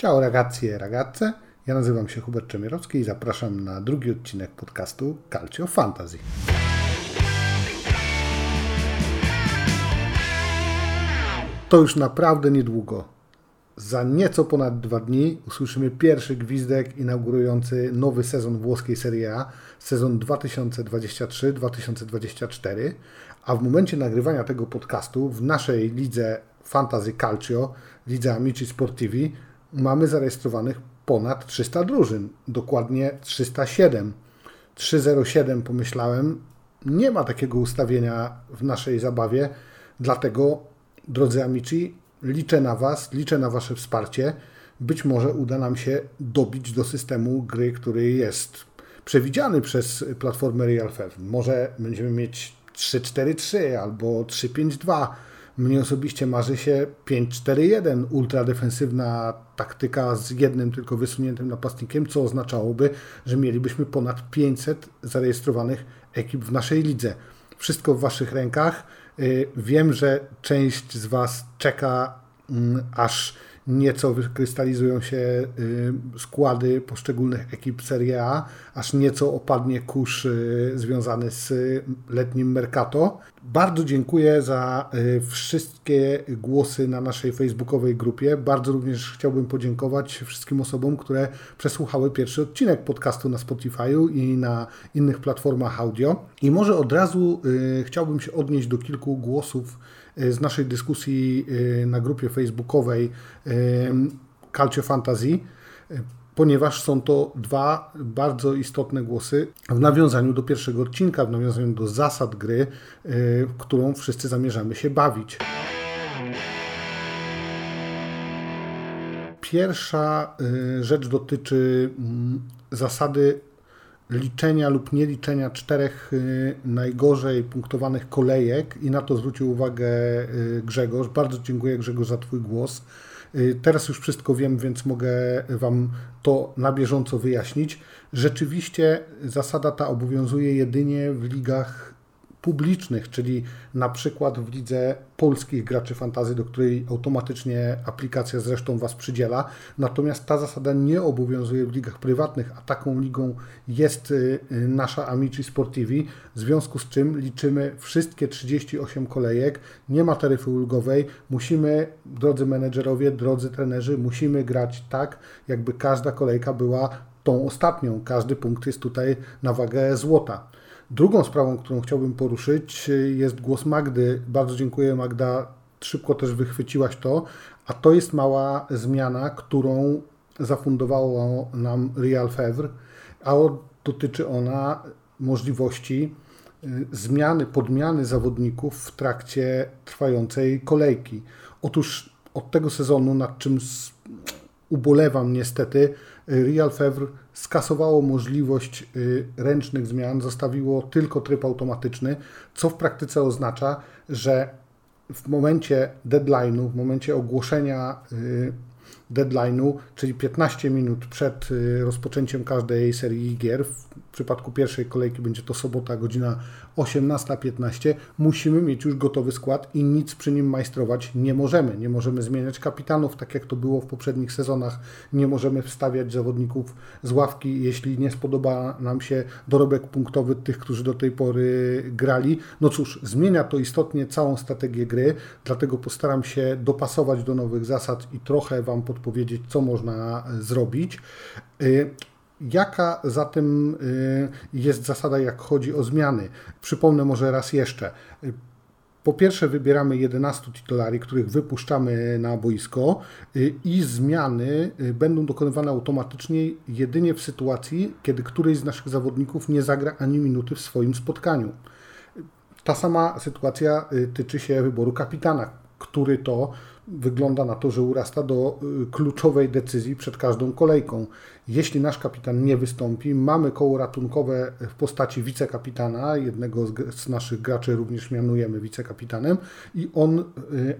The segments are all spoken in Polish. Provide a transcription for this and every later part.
Ciao ragazzi e ragazze, ja nazywam się Hubert Czemierowski i zapraszam na drugi odcinek podcastu Calcio Fantasy. To już naprawdę niedługo. Za nieco ponad dwa dni usłyszymy pierwszy gwizdek inaugurujący nowy sezon włoskiej Serie A, sezon 2023-2024, a w momencie nagrywania tego podcastu w naszej lidze Fantasy Calcio, lidze Amici Sportivi, mamy zarejestrowanych ponad 300 drużyn, dokładnie 307. 307 pomyślałem, nie ma takiego ustawienia w naszej zabawie, dlatego drodzy amici, liczę na Was, liczę na Wasze wsparcie. Być może uda nam się dobić do systemu gry, który jest przewidziany przez platformę Real Może będziemy mieć 3-4-3 albo 3-5-2 mnie osobiście marzy się 5-4-1, ultradefensywna taktyka z jednym tylko wysuniętym napastnikiem, co oznaczałoby, że mielibyśmy ponad 500 zarejestrowanych ekip w naszej lidze. Wszystko w Waszych rękach. Y, wiem, że część z Was czeka, mm, aż nieco wykrystalizują się y, składy poszczególnych ekip Serie A, aż nieco opadnie kurz y, związany z letnim Mercato. Bardzo dziękuję za y, wszystkie głosy na naszej facebookowej grupie. Bardzo również chciałbym podziękować wszystkim osobom, które przesłuchały pierwszy odcinek podcastu na Spotify'u i na innych platformach audio. I może od razu chciałbym się odnieść do kilku głosów z naszej dyskusji y, na grupie facebookowej y, Calcio Fantasy, ponieważ są to dwa bardzo istotne głosy w nawiązaniu do pierwszego odcinka, w nawiązaniu do zasad gry, którą wszyscy zamierzamy się bawić. Pierwsza rzecz dotyczy mm, zasady liczenia lub nieliczenia czterech y, najgorzej punktowanych kolejek i na to zwrócił uwagę y, Grzegorz. Bardzo dziękuję Grzegorz za Twój głos. Y, teraz już wszystko wiem, więc mogę Wam to na bieżąco wyjaśnić. Rzeczywiście zasada ta obowiązuje jedynie w ligach publicznych, czyli na przykład w lidze polskich graczy fantazy, do której automatycznie aplikacja zresztą Was przydziela. Natomiast ta zasada nie obowiązuje w ligach prywatnych, a taką ligą jest y, y, nasza Amici Sportivi, w związku z czym liczymy wszystkie 38 kolejek, nie ma taryfy ulgowej, musimy, drodzy menedżerowie, drodzy trenerzy, musimy grać tak, jakby każda kolejka była tą ostatnią. Każdy punkt jest tutaj na wagę złota. Drugą sprawą, którą chciałbym poruszyć, jest głos Magdy. Bardzo dziękuję, Magda. Szybko też wychwyciłaś to. A to jest mała zmiana, którą zafundowało nam Real Fevre, a dotyczy ona możliwości y, zmiany, podmiany zawodników w trakcie trwającej kolejki. Otóż od tego sezonu, nad czym ubolewam niestety, Real Fevre skasowało możliwość y, ręcznych zmian, zostawiło tylko tryb automatyczny, co w praktyce oznacza, że w momencie deadline'u, w momencie ogłoszenia y, deadline'u, czyli 15 minut przed y, rozpoczęciem każdej serii gier, w przypadku pierwszej kolejki będzie to sobota, godzina 18.15, musimy mieć już gotowy skład i nic przy nim majstrować nie możemy. Nie możemy zmieniać kapitanów, tak jak to było w poprzednich sezonach, nie możemy wstawiać zawodników z ławki, jeśli nie spodoba nam się dorobek punktowy tych, którzy do tej pory grali. No cóż, zmienia to istotnie całą strategię gry, dlatego postaram się dopasować do nowych zasad i trochę Wam podpowiedzieć, co można zrobić. Y, Jaka zatem y, jest zasada, jak chodzi o zmiany? Przypomnę może raz jeszcze. Po pierwsze, wybieramy 11 titulari, których wypuszczamy na boisko, i zmiany będą dokonywane automatycznie jedynie w sytuacji, kiedy któryś z naszych zawodników nie zagra ani minuty w swoim spotkaniu. Ta sama sytuacja tyczy się wyboru kapitana, który to wygląda na to, że urasta do kluczowej decyzji przed każdą kolejką. Jeśli nasz kapitan nie wystąpi, mamy koło ratunkowe w postaci wicekapitana, jednego z, naszych graczy również mianujemy wicekapitanem i on y,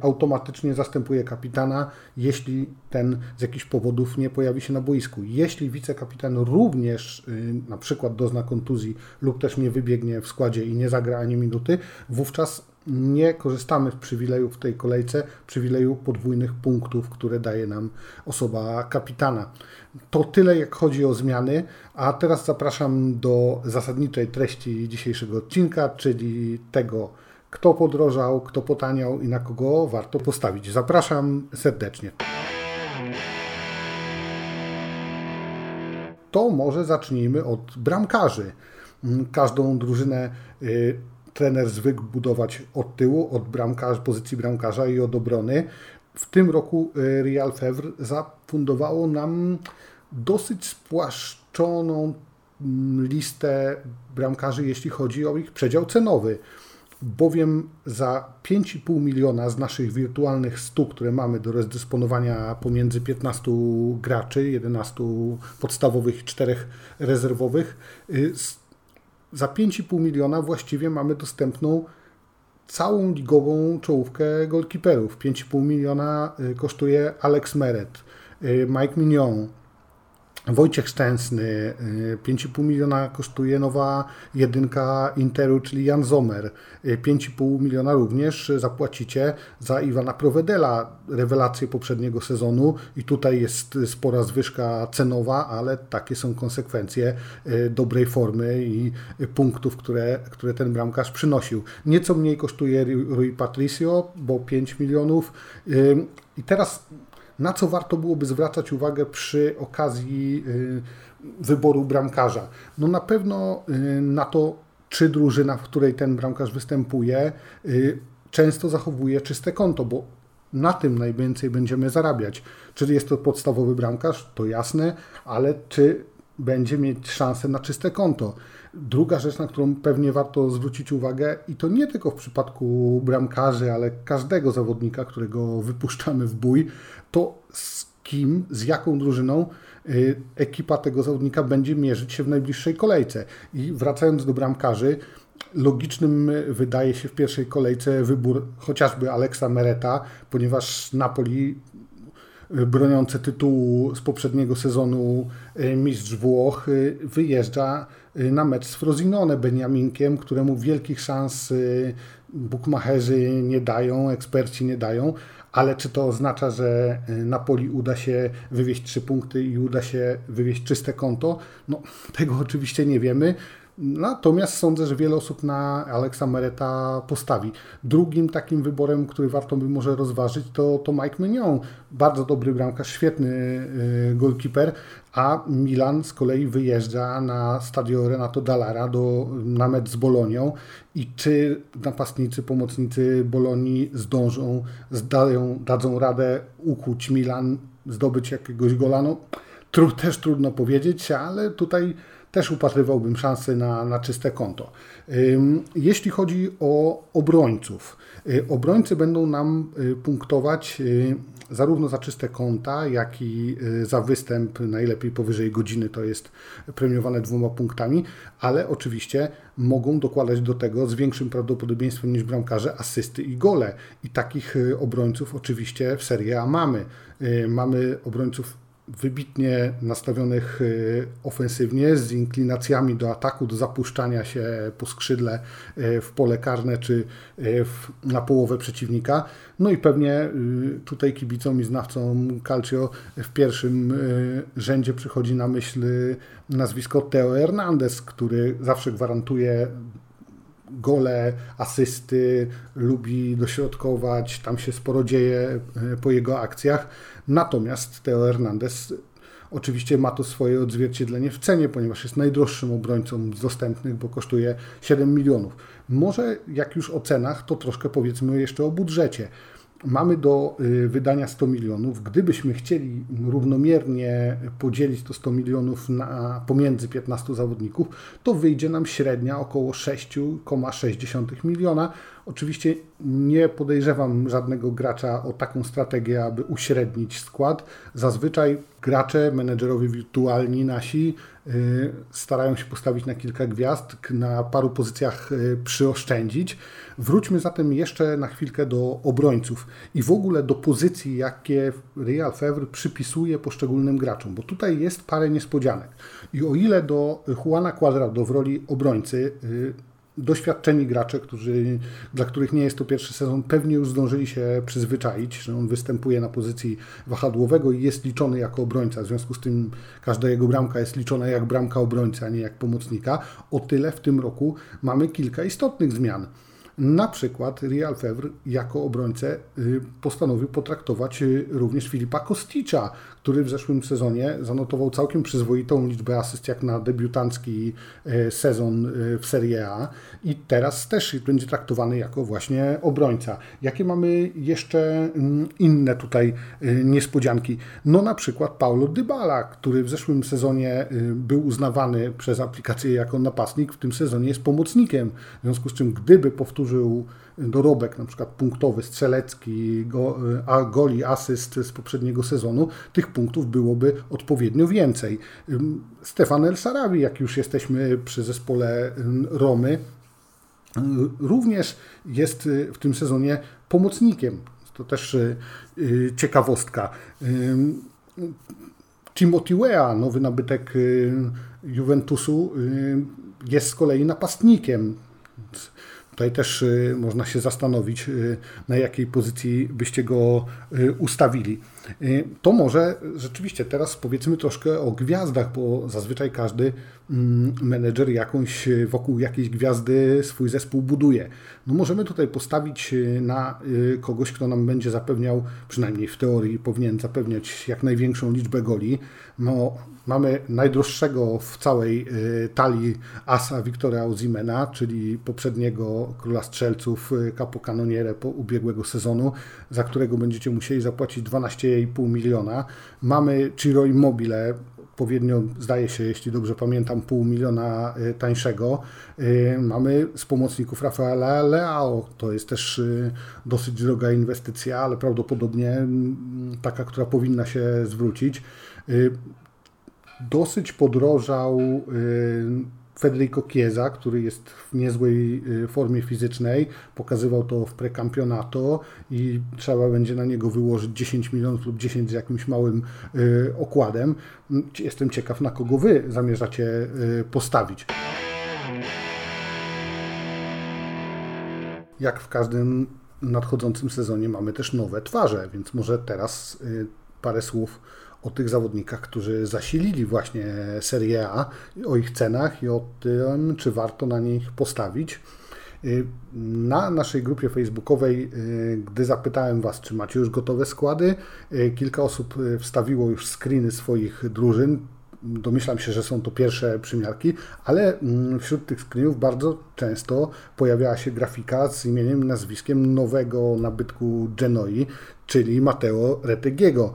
automatycznie zastępuje kapitana, jeśli ten z jakichś powodów nie pojawi się na boisku. Jeśli wicekapitan również y, na przykład dozna kontuzji lub też nie wybiegnie w składzie i nie zagra ani minuty, wówczas nie korzystamy z przywileju w tej kolejce, przywileju podwójnych punktów, które daje nam osoba kapitana. To tyle, jak chodzi o zmiany, a teraz zapraszam do zasadniczej treści dzisiejszego odcinka, czyli tego, kto podrożał, kto potaniał i na kogo warto postawić. Zapraszam serdecznie. To może zacznijmy od bramkarzy. Każdą drużynę y, trener zwykł budować od tyłu, od bramkarza, pozycji bramkarza i od obrony. W tym roku y, Real Fevre zafundowało nam dosyć spłaszczoną mm, listę bramkarzy, jeśli chodzi o ich przedział cenowy. Bowiem za 5,5 miliona z naszych wirtualnych 100, które mamy do rozdysponowania pomiędzy 15 graczy, 11 podstawowych i 4 rezerwowych, y, za 5,5 miliona właściwie mamy dostępną całą ligową czołówkę goalkeeperów. 5,5 miliona y, kosztuje Alex Meret, y, Mike Mignon, Wojciech Szczęsny, 5,5 y, miliona kosztuje nowa jedynka Interu, czyli Jan Zomer. 5,5 y, miliona również zapłacicie za Iwana Provedela, rewelację poprzedniego sezonu i tutaj jest spora zwyżka cenowa, ale takie są konsekwencje y, dobrej formy i punktów, które, które ten bramkarz przynosił. Nieco mniej kosztuje Rui Patricio, bo 5 milionów. I teraz na co warto byłoby zwracać uwagę przy okazji y, wyboru bramkarza? No na pewno y, na to, czy drużyna, w której ten bramkarz występuje, y, często zachowuje czyste konto, bo na tym najwięcej będziemy zarabiać. Czy jest to podstawowy bramkarz, to jasne, ale czy będzie mieć szansę na czyste konto. Druga rzecz, na którą pewnie warto zwrócić uwagę, i to nie tylko w przypadku bramkarzy, ale każdego zawodnika, którego wypuszczamy w bój, to z kim, z jaką drużyną y, ekipa tego zawodnika będzie mierzyć się w najbliższej kolejce. I wracając do bramkarzy, logicznym wydaje się w pierwszej kolejce wybór chociażby Aleksa Mereta, ponieważ Napoli broniące tytułu z poprzedniego sezonu mistrz Włoch wyjeżdża na mecz z Frosinone Beniaminkiem, któremu wielkich szans bukmacherzy nie dają, eksperci nie dają, ale czy to oznacza, że Napoli uda się wywieźć trzy punkty i uda się wywieźć czyste konto? No, tego oczywiście nie wiemy. Natomiast sądzę, że wiele osób na Alexa Mereta postawi. Drugim takim wyborem, który warto by może rozważyć, to, to Mike Mignon. Bardzo dobry bramkarz, świetny y, goalkeeper, a Milan z kolei wyjeżdża na stadio Renato Dallara do, na mecz z Bolonią i czy napastnicy, pomocnicy Bolonii zdążą, zdają, dadzą radę ukuć Milan, zdobyć jakiegoś gola? No, tru, też trudno powiedzieć, ale tutaj też upatrywałbym szansy na, na czyste konto. Jeśli chodzi o obrońców, y, obrońcy będą nam y, punktować y, zarówno za czyste konta, jak i za występ, najlepiej powyżej godziny to jest premiowane dwoma punktami, ale oczywiście mogą dokładać do tego z większym prawdopodobieństwem niż bramkarze asysty i gole. I takich obrońców oczywiście w Serie A mamy. Mamy obrońców wybitnie nastawionych y, ofensywnie, z inklinacjami do ataku, do zapuszczania się po skrzydle y, w pole karne czy y, w, na połowę przeciwnika. No i pewnie tutaj kibicom i znawcom Calcio w pierwszym rzędzie przychodzi na myśl nazwisko Teo Hernandez, który zawsze gwarantuje gole, asysty, lubi dośrodkować, tam się sporo dzieje po jego akcjach. Natomiast Teo Hernandez oczywiście ma to swoje odzwierciedlenie w cenie, ponieważ jest najdroższym obrońcą z dostępnych, bo kosztuje 7 milionów. Może jak już o cenach, to troszkę powiedzmy jeszcze o budżecie. Mamy do y, wydania 100 milionów. Gdybyśmy chcieli równomiernie podzielić to 100 milionów na, pomiędzy 15 zawodników, to wyjdzie nam średnia około 6,6 miliona. Oczywiście nie podejrzewam żadnego gracza o taką strategię, aby uśrednić skład. Zazwyczaj gracze, menedżerowie wirtualni nasi starają się postawić na kilka gwiazd, na paru pozycjach y, przyoszczędzić. Wróćmy zatem jeszcze na chwilkę do obrońców i w ogóle do pozycji, jakie Real Fevre przypisuje poszczególnym graczom, bo tutaj jest parę niespodzianek. I o ile do Juana Cuadrado w roli obrońcy y, doświadczeni gracze, którzy, dla których nie jest to pierwszy sezon, pewnie już zdążyli się przyzwyczaić, że on występuje na pozycji wahadłowego i jest liczony jako obrońca. W związku z tym każda jego bramka jest liczona jak bramka obrońca, a nie jak pomocnika. O tyle w tym roku mamy kilka istotnych zmian. Na przykład Real Fevre jako obrońcę y, postanowił potraktować y, również Filipa Kosticza, który w zeszłym sezonie zanotował całkiem przyzwoitą liczbę asyst jak na debiutancki y, sezon w Serie A i teraz też będzie traktowany jako właśnie obrońca. Jakie mamy jeszcze mm, inne tutaj niespodzianki? No na przykład Paulo Dybala, który w zeszłym sezonie był uznawany przez aplikację jako napastnik, w tym sezonie jest pomocnikiem, w związku z czym gdyby powtórzył dorobek, na przykład punktowy, strzelecki, go, a goli, asyst z poprzedniego sezonu, tych punktów byłoby odpowiednio więcej. Stefan El Sarawi, jak już jesteśmy przy zespole Romy, również jest w tym sezonie pomocnikiem. To też y, ciekawostka. Timothy Wea, nowy nabytek y, Juventusu, y, jest z kolei napastnikiem. Tutaj też y, można się zastanowić, y, na jakiej pozycji byście go y, ustawili. To może rzeczywiście teraz powiedzmy troszkę o gwiazdach, bo zazwyczaj każdy mm, menedżer jakąś wokół jakiejś gwiazdy swój zespół buduje. No możemy tutaj postawić na kogoś, kto nam będzie zapewniał, przynajmniej w teorii powinien zapewniać jak największą liczbę goli. No, Mamy najdroższego w całej y, talii asa Wiktora Ozimena, czyli poprzedniego króla strzelców y, kapokanonierę po ubiegłego sezonu, za którego będziecie musieli zapłacić 12,5 miliona. Mamy Ciro Immobile, odpowiednio, zdaje się, jeśli dobrze pamiętam, pół miliona y, tańszego. Mamy z pomocników Rafaela Leao, to jest też dosyć droga inwestycja, ale prawdopodobnie mm, taka, która powinna się zwrócić dosyć podrożał y, Federico Chiesa, który jest w niezłej y, formie fizycznej, pokazywał to w prekampionato i trzeba będzie na niego wyłożyć 10 milionów lub 10 z jakimś małym y, okładem. Jestem ciekaw, na kogo Wy zamierzacie postawić. Jak w każdym nadchodzącym sezonie mamy też nowe twarze, więc może teraz parę słów o tych zawodnikach, którzy zasilili właśnie Serie A, o ich cenach i o tym, czy warto na nich postawić. Y, na naszej grupie facebookowej, y, gdy zapytałem Was, czy macie już gotowe składy, y, kilka osób wstawiło już screeny swoich drużyn domyślam się, że są to pierwsze przymiarki, ale mm, wśród tych screenów bardzo często pojawiała się grafika z imieniem i nazwiskiem nowego nabytku Genoi, czyli Matteo Retegiego,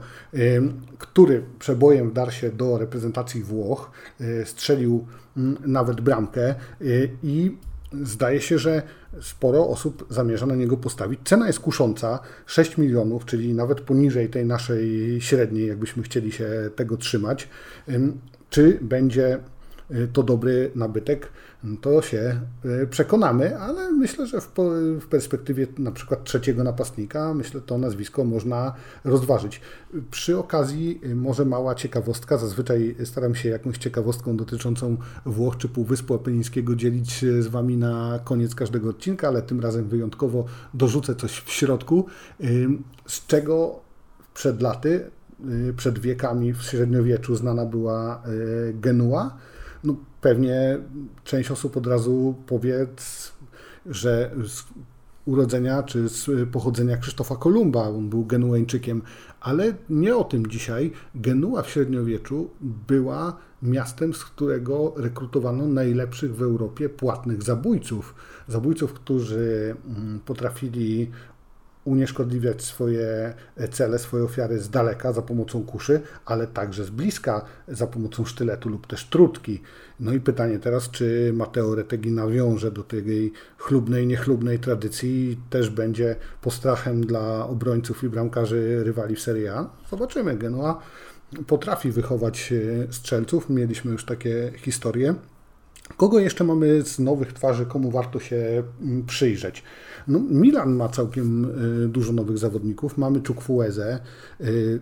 który przebojem wdarł się do reprezentacji Włoch, y, strzelił mm, nawet bramkę y, i zdaje się, że sporo osób zamierza na niego postawić. Cena jest kusząca, 6 milionów, czyli nawet poniżej tej naszej średniej, jakbyśmy chcieli się tego trzymać. Czy będzie y, to dobry nabytek? To się y, przekonamy, ale myślę, że w, perspektywie na przykład trzeciego napastnika, myślę, to nazwisko można rozważyć. Przy okazji y, może mała ciekawostka, zazwyczaj staram się jakąś ciekawostką dotyczącą Włoch czy Półwyspu Apenińskiego dzielić z Wami na koniec każdego odcinka, ale tym razem wyjątkowo dorzucę coś w środku, y, z czego przed laty, przed wiekami w średniowieczu znana była Genua, no, pewnie część osób od razu powie, że z urodzenia czy z pochodzenia Krzysztofa Kolumba, on był Genueńczykiem, ale nie o tym dzisiaj. Genua w średniowieczu była miastem, z którego rekrutowano najlepszych w Europie płatnych zabójców. Zabójców, którzy mm, potrafili unieszkodliwiać swoje cele, swoje ofiary z daleka za pomocą kuszy, ale także z bliska za pomocą sztyletu lub też trutki. No i pytanie teraz, czy Mateo Retegi nawiąże do tej chlubnej, niechlubnej tradycji i też będzie postrachem dla obrońców i bramkarzy rywali w Serie A? Zobaczymy. Genoa potrafi wychować strzelców. Mieliśmy już takie historie. Kogo jeszcze mamy z nowych twarzy, komu warto się mm, przyjrzeć? No, Milan ma całkiem y, dużo nowych zawodników. Mamy Czukfuezę, y,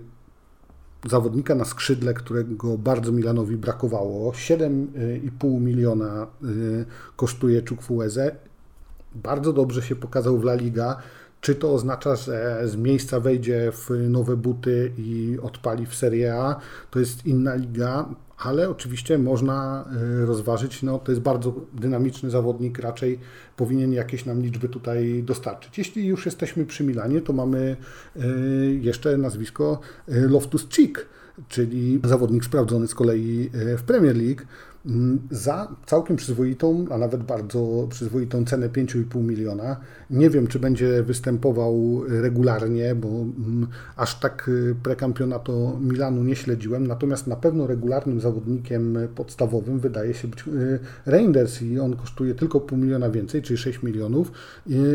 zawodnika na skrzydle, którego bardzo Milanowi brakowało. 7,5 miliona kosztuje Czukfueze. Bardzo dobrze się pokazał w La Liga. Czy to oznacza, że z miejsca wejdzie w nowe buty i odpali w Serie A? To jest inna liga, ale oczywiście można y, rozważyć, no to jest bardzo dynamiczny zawodnik, raczej powinien jakieś nam liczby tutaj dostarczyć. Jeśli już jesteśmy przy Milanie, to mamy y, jeszcze nazwisko y, Loftus Cheek, czyli zawodnik sprawdzony z kolei w Premier League. Za całkiem przyzwoitą, a nawet bardzo przyzwoitą cenę 5,5 miliona. Nie wiem, czy będzie występował regularnie, bo aż tak y, prekampionatu Milanu nie śledziłem, natomiast na pewno regularnym zawodnikiem podstawowym wydaje się być y, Reinders i on kosztuje tylko pół miliona więcej, czyli 6 milionów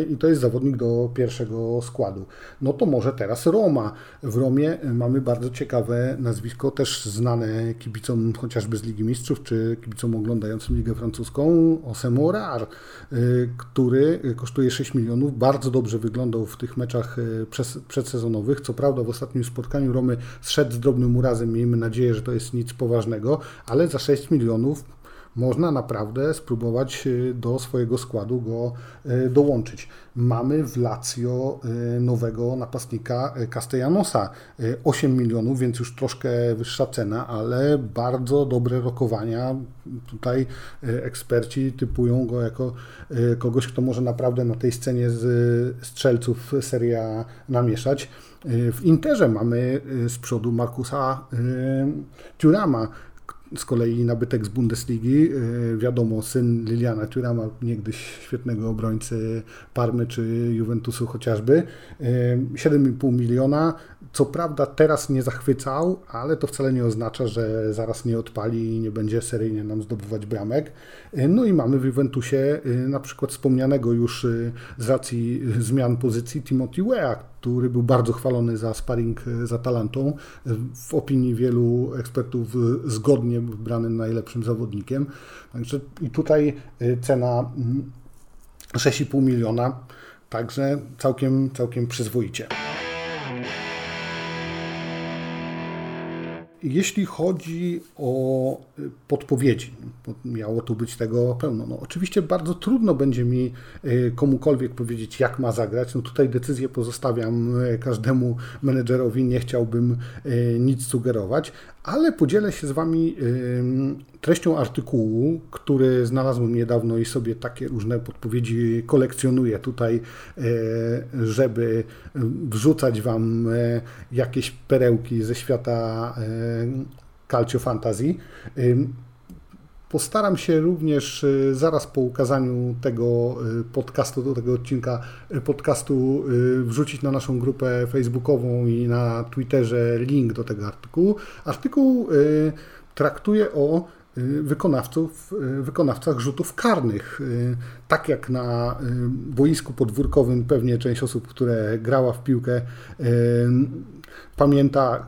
i to jest zawodnik do pierwszego składu. No to może teraz Roma. W Romie mamy bardzo ciekawe nazwisko, też znane kibicom chociażby z Ligi Mistrzów, czy kibicom oglądającym Ligę Francuską, Osemorar, y, który kosztuje 6 milionów. Bardzo dobrze wyglądał w tych meczach y, przedsezonowych. Co prawda w ostatnim spotkaniu Romy zszedł z drobnym urazem. Miejmy nadzieję, że to jest nic poważnego, ale za 6 milionów można naprawdę spróbować y, do swojego składu go y, dołączyć. Mamy w Lazio y, nowego napastnika Castellanosa, 8 milionów, więc już troszkę wyższa cena, ale bardzo dobre rokowania. Tutaj eksperci typują go jako kogoś, kto może naprawdę na tej scenie z strzelców seria namieszać. W Interze mamy z przodu Markusa Turama, z kolei nabytek z Bundesligi, y, wiadomo, syn Liliana Turama, niegdyś świetnego obrońcy Parmy czy Juventusu chociażby. 7,5 y, miliona. Co prawda teraz nie zachwycał, ale to wcale nie oznacza, że zaraz nie odpali i nie będzie seryjnie nam zdobywać bramek. Y, no i mamy w Juventusie na przykład wspomnianego już z racji zmian pozycji Timothy Wea, który był bardzo chwalony za sparring z Atalantą. W opinii wielu ekspertów zgodnie wybrany najlepszym zawodnikiem. Także i tutaj y, cena 6,5 mm, miliona, także całkiem, całkiem przyzwoicie. Jeśli chodzi o y, podpowiedzi, miało tu być tego pełno. No, oczywiście bardzo trudno będzie mi y, komukolwiek powiedzieć, jak ma zagrać. No, tutaj decyzję pozostawiam y, każdemu menedżerowi, nie chciałbym nic sugerować, ale podzielę się z Wami treścią artykułu, który znalazłem niedawno i sobie takie różne podpowiedzi kolekcjonuję tutaj, żeby wrzucać Wam jakieś perełki ze świata Calcio Fantasy. Postaram się również y, zaraz po ukazaniu tego y, podcastu, do tego odcinka y, podcastu wrzucić na naszą grupę facebookową i na Twitterze link do tego artykułu. Artykuł traktuje o wykonawców, wykonawcach rzutów karnych. Tak jak na boisku podwórkowym pewnie część osób, które grała w piłkę pamięta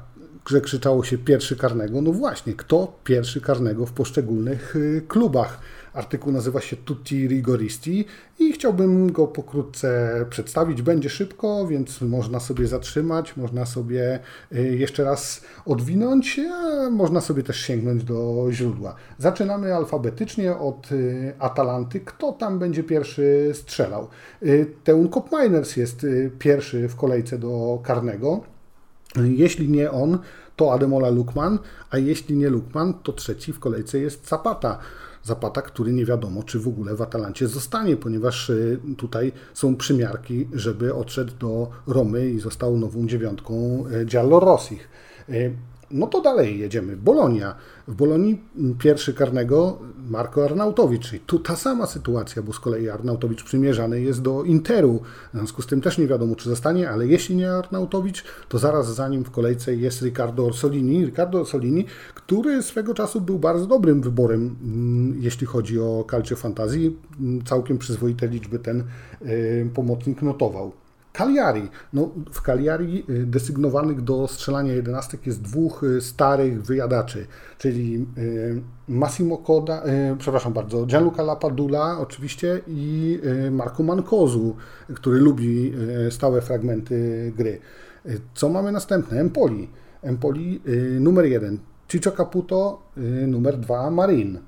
że krzyczało się pierwszy karnego. No właśnie, kto pierwszy karnego w poszczególnych y, klubach? Artykuł nazywa się Tutti Rigoristi i chciałbym go pokrótce przedstawić. Będzie szybko, więc można sobie zatrzymać, można sobie y, jeszcze raz odwinąć, a można sobie też sięgnąć do źródła. Zaczynamy alfabetycznie od y, Atalanty. Kto tam będzie pierwszy strzelał? Teun Kopminers jest pierwszy w kolejce do karnego. Jeśli nie on, to Ademola Lukman, a jeśli nie Lukman, to trzeci w kolejce jest Zapata. Zapata, który nie wiadomo, czy w ogóle w Atalancie zostanie, ponieważ y, tutaj są przymiarki, żeby odszedł do Romy i został nową dziewiątką y, Giallo Rossich. Y, no to dalej jedziemy. Bolonia. W Bolonii pierwszy karnego Marko Arnautowicz. Czyli tu ta sama sytuacja, bo z kolei Arnautowicz przymierzany jest do Interu. W związku z tym też nie wiadomo, czy zostanie, ale jeśli nie Arnautowicz, to zaraz za nim w kolejce jest Riccardo Orsolini. Riccardo Orsolini, który swego czasu był bardzo dobrym wyborem, mm, jeśli chodzi o Calcio Fantazji. Całkiem przyzwoite liczby ten y, pomocnik notował. Cagliari. No, w Cagliari y, desygnowanych do strzelania jedenastek jest dwóch y, starych wyjadaczy, czyli y, Massimo Coda, przepraszam bardzo, Gianluca Lapadula oczywiście i Marco Mancozu, który lubi stałe fragmenty gry. Co mamy następne? Empoli. Empoli numer 1, Ciccio Caputo numer 2, Marin.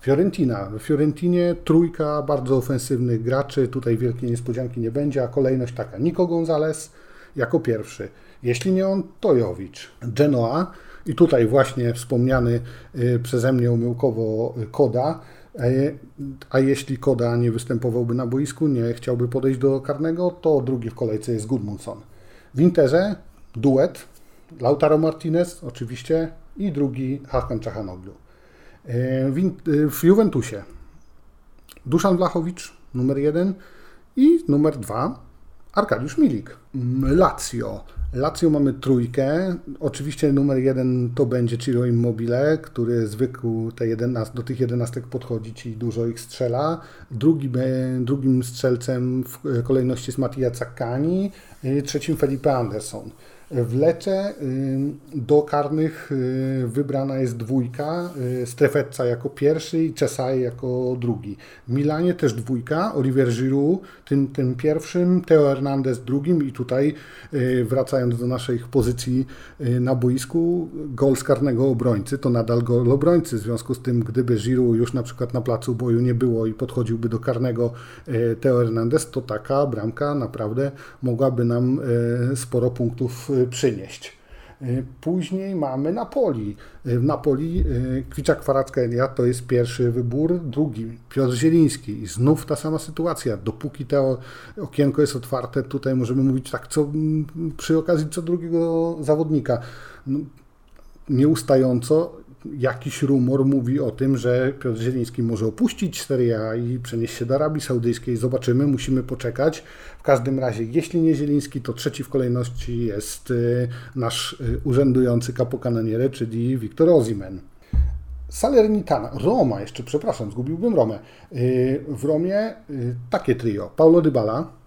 Fiorentina. W Fiorentinie trójka bardzo ofensywnych graczy, tutaj wielkiej niespodzianki nie będzie, a kolejność taka. Nico Gonzalez jako pierwszy. Jeśli nie on, to Jowicz. Genoa i tutaj właśnie wspomniany przeze mnie umyłkowo Koda, a jeśli Koda nie występowałby na boisku, nie chciałby podejść do karnego, to drugi w kolejce jest Gudmundsson. W Interze duet Lautaro Martinez oczywiście i drugi Hakan Czachanoglu. W, w Juventusie Duszan Blachowicz numer jeden i numer dwa Arkadiusz Milik. Lazio Lazio mamy trójkę. Oczywiście numer jeden to będzie Ciro Immobile, który zwykł te 11, do tych jedenastek podchodzić i dużo ich strzela. Drugi, drugim strzelcem w kolejności jest Mattia Zaccani, trzecim Felipe Anderson. W Lecze do karnych y, wybrana jest dwójka, y, Strefetca jako pierwszy i Czesaj jako drugi. W Milanie też dwójka, Oliver Giroud tym, tym pierwszym, Teo Hernandez drugim i tutaj y, wracając do naszej pozycji na boisku, gol z karnego obrońcy to nadal gol obrońcy, w związku z tym gdyby Giroud już na przykład na placu boju nie było i podchodziłby do karnego Teo Hernandez, to taka bramka naprawdę mogłaby nam sporo punktów przynieść. Y, później mamy Napoli. Y, w Napoli y, Kwicza Kwaracka to jest pierwszy wybór, drugi Piotr Zieliński. I znów ta sama sytuacja. Dopóki to okienko jest otwarte, tutaj możemy mówić tak co, przy okazji co drugiego zawodnika. No, nieustająco jakiś rumor mówi o tym, że Piotr Zieliński może opuścić Serie A i przenieść się do Arabii Saudyjskiej. Zobaczymy, musimy poczekać. W każdym razie, jeśli nie Zieliński, to trzeci w kolejności jest y, nasz y, urzędujący kapokanoniere, czyli Wiktor Ozimen. Salernitana, Roma jeszcze, przepraszam, zgubiłbym Romę. Y, w Romie takie trio. Paulo Dybala,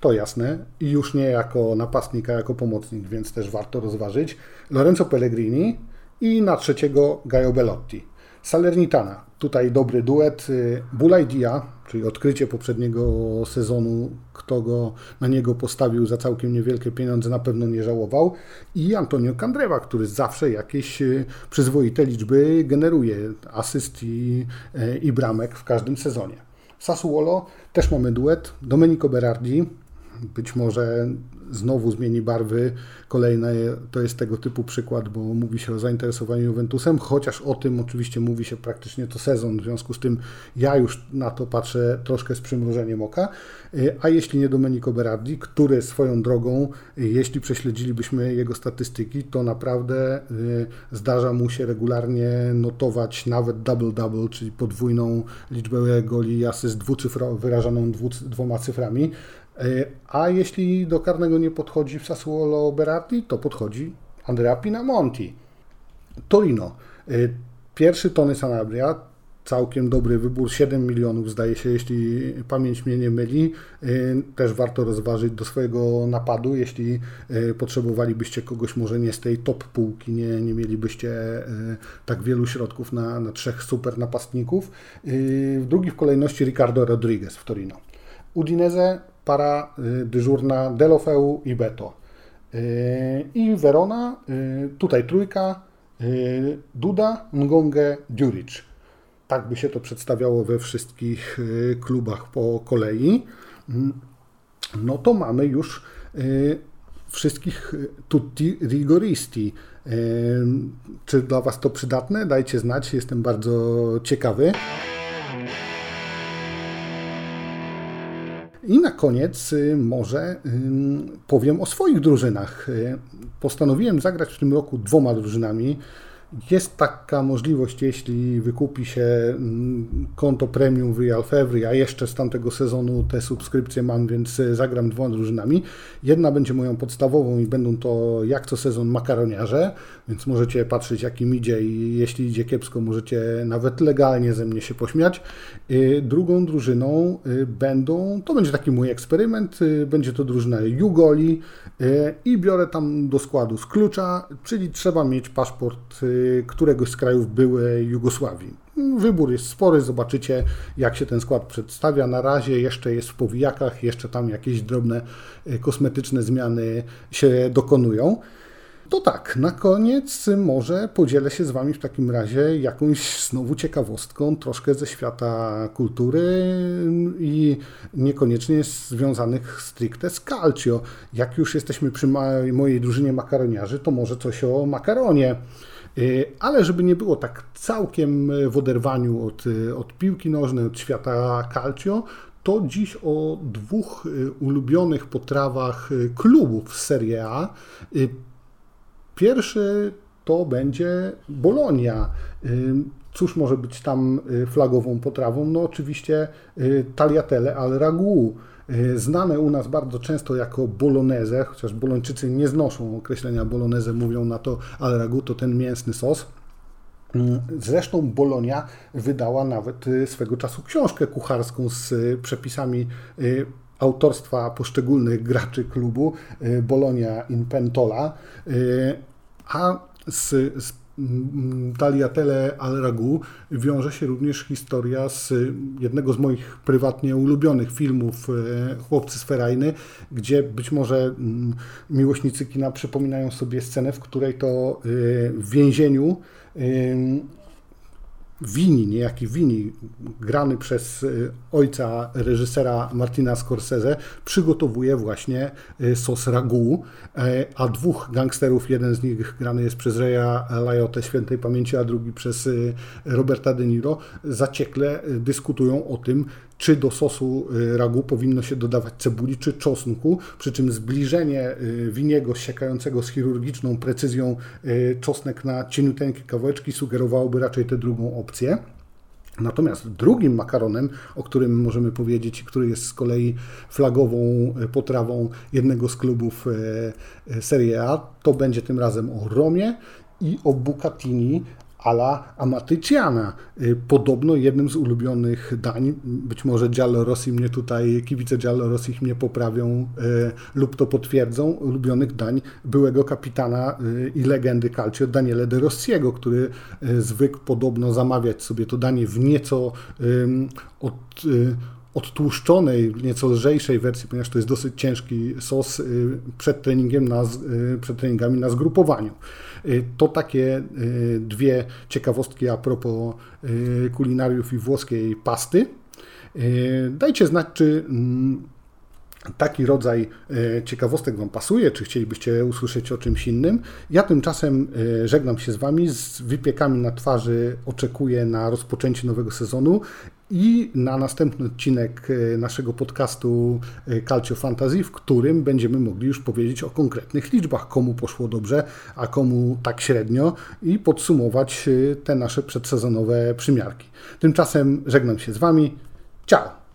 to jasne, i już nie jako napastnik, a jako pomocnik, więc też warto rozważyć. Lorenzo Pellegrini, i na trzeciego Gaio Bellotti. Salernitana, tutaj dobry duet. Y, Bulaidia, czyli odkrycie poprzedniego sezonu, kto go na niego postawił za całkiem niewielkie pieniądze, na pewno nie żałował. I Antonio Candreva, który zawsze jakieś y, przyzwoite liczby generuje, asyst i, y, i bramek w każdym sezonie. Sassuolo też mamy duet. Domenico Berardi, być może znowu zmieni barwy. Kolejne to jest tego typu przykład, bo mówi się o zainteresowaniu Juventusem, chociaż o tym oczywiście mówi się praktycznie to sezon. W związku z tym ja już na to patrzę troszkę z przymrużeniem oka. A jeśli nie Domenico Berardi, który swoją drogą, jeśli prześledzilibyśmy jego statystyki, to naprawdę y, zdarza mu się regularnie notować nawet double-double, czyli podwójną liczbę goli i asyst dwucyfro, wyrażaną dwu, dwoma cyframi. E, a jeśli do karnego nie podchodzi w Sassuolo Berardi, to podchodzi Andrea Pinamonti. Torino. E, pierwszy Tony Sanabria, całkiem dobry wybór, 7 milionów zdaje się, jeśli pamięć mnie nie myli. E, też warto rozważyć do swojego napadu, jeśli potrzebowalibyście kogoś może nie z tej top półki, nie, nie mielibyście tak wielu środków na, na trzech super napastników. W drugiej w kolejności Ricardo Rodriguez w Torino. Udinese para y, dyżurna Delofeu i Beto. Y, I Verona, y, tutaj trójka, Duda, Ngonge, Djuric. Tak by się to przedstawiało we wszystkich klubach po kolei. Mm, no to mamy już wszystkich tutti rigoristi. Czy dla Was to przydatne? Dajcie znać, jestem bardzo ciekawy. I na koniec y, może powiem o swoich drużynach. Y, postanowiłem zagrać w tym roku dwoma drużynami. Jest taka możliwość, jeśli wykupi się mm, konto premium w Real Fevry, a jeszcze z tamtego sezonu te subskrypcje mam, więc e, zagram dwoma drużynami. Jedna będzie moją podstawową i będą to jak co sezon makaroniarze, więc możecie patrzeć jak im idzie i jeśli idzie kiepsko, możecie nawet legalnie ze mnie się pośmiać. E, drugą drużyną e, będą, to będzie taki mój eksperyment, będzie to drużyna Jugoli i biorę tam do składu z klucza, czyli trzeba mieć paszport któregoś z krajów byłej Jugosławii. Wybór jest spory, zobaczycie jak się ten skład przedstawia. Na razie jeszcze jest w powijakach, jeszcze tam jakieś drobne e, kosmetyczne zmiany się dokonują. To tak, na koniec może podzielę się z Wami w takim razie jakąś znowu ciekawostką, troszkę ze świata kultury i niekoniecznie związanych stricte z calcio. Jak już jesteśmy przy mojej drużynie makaroniarzy, to może coś o makaronie. Y, ale żeby nie było tak całkiem w oderwaniu od, od piłki nożnej, od świata calcio, to dziś o dwóch y, ulubionych potrawach y, klubów Serie A. Pierwszy to będzie Bolonia. Cóż może być tam flagową potrawą? No oczywiście tagliatelle al ragu Y, znane u nas bardzo często jako bolognese, chociaż bolończycy nie znoszą określenia bolognese, mówią na to al ragu to ten mięsny sos. Y, zresztą Bolonia wydała nawet y, swego czasu książkę kucharską z przepisami autorstwa poszczególnych graczy klubu Bolonia in Pentola, a z, z Tagliatelle al Ragu wiąże się również historia z jednego z moich prywatnie ulubionych filmów e, Chłopcy z Ferajny, gdzie być może mm, miłośnicy kina przypominają sobie scenę, w której to e, w więzieniu Wini, niejaki Wini, grany przez y, ojca reżysera Martina Scorsese, przygotowuje właśnie y, sos ragu, e, a dwóch gangsterów, jeden z nich grany jest przez Reya Lajotę świętej pamięci, a drugi przez y, Roberta De Niro, zaciekle dyskutują o tym, czy do sosu y, ragu powinno się dodawać cebuli czy czosnku, przy czym zbliżenie y, winiego siekającego z chirurgiczną precyzją y, czosnek na cieniuteńkie kawałeczki sugerowałoby raczej tę drugą opcję. Natomiast drugim makaronem, o którym możemy powiedzieć, który jest z kolei flagową potrawą jednego z klubów Serie A, to będzie tym razem o romie i o bucatini ala Amatyciana. Y, podobno jednym z ulubionych dań, być może Rossi mnie tutaj, kibice Rossi mnie poprawią y, lub to potwierdzą, ulubionych dań byłego kapitana y, i legendy calcio Daniele De Rossiego, który zwykł podobno zamawiać sobie to danie w nieco od odtłuszczonej, nieco lżejszej wersji, ponieważ to jest dosyć ciężki sos przed treningiem na, przed treningami na zgrupowaniu. Y, to takie y, dwie ciekawostki a propos y, kulinariów i włoskiej pasty. Dajcie znać, czy mm, taki rodzaj ciekawostek Wam pasuje, czy chcielibyście usłyszeć o czymś innym. Ja tymczasem żegnam się z Wami, z wypiekami na twarzy oczekuję na rozpoczęcie nowego sezonu i na następny odcinek e, naszego podcastu e, Calcio Fantasy, w którym będziemy mogli już powiedzieć o konkretnych liczbach, komu poszło dobrze, a komu tak średnio i podsumować e, te nasze przedsezonowe przymiarki. Tymczasem żegnam się z Wami. Ciao!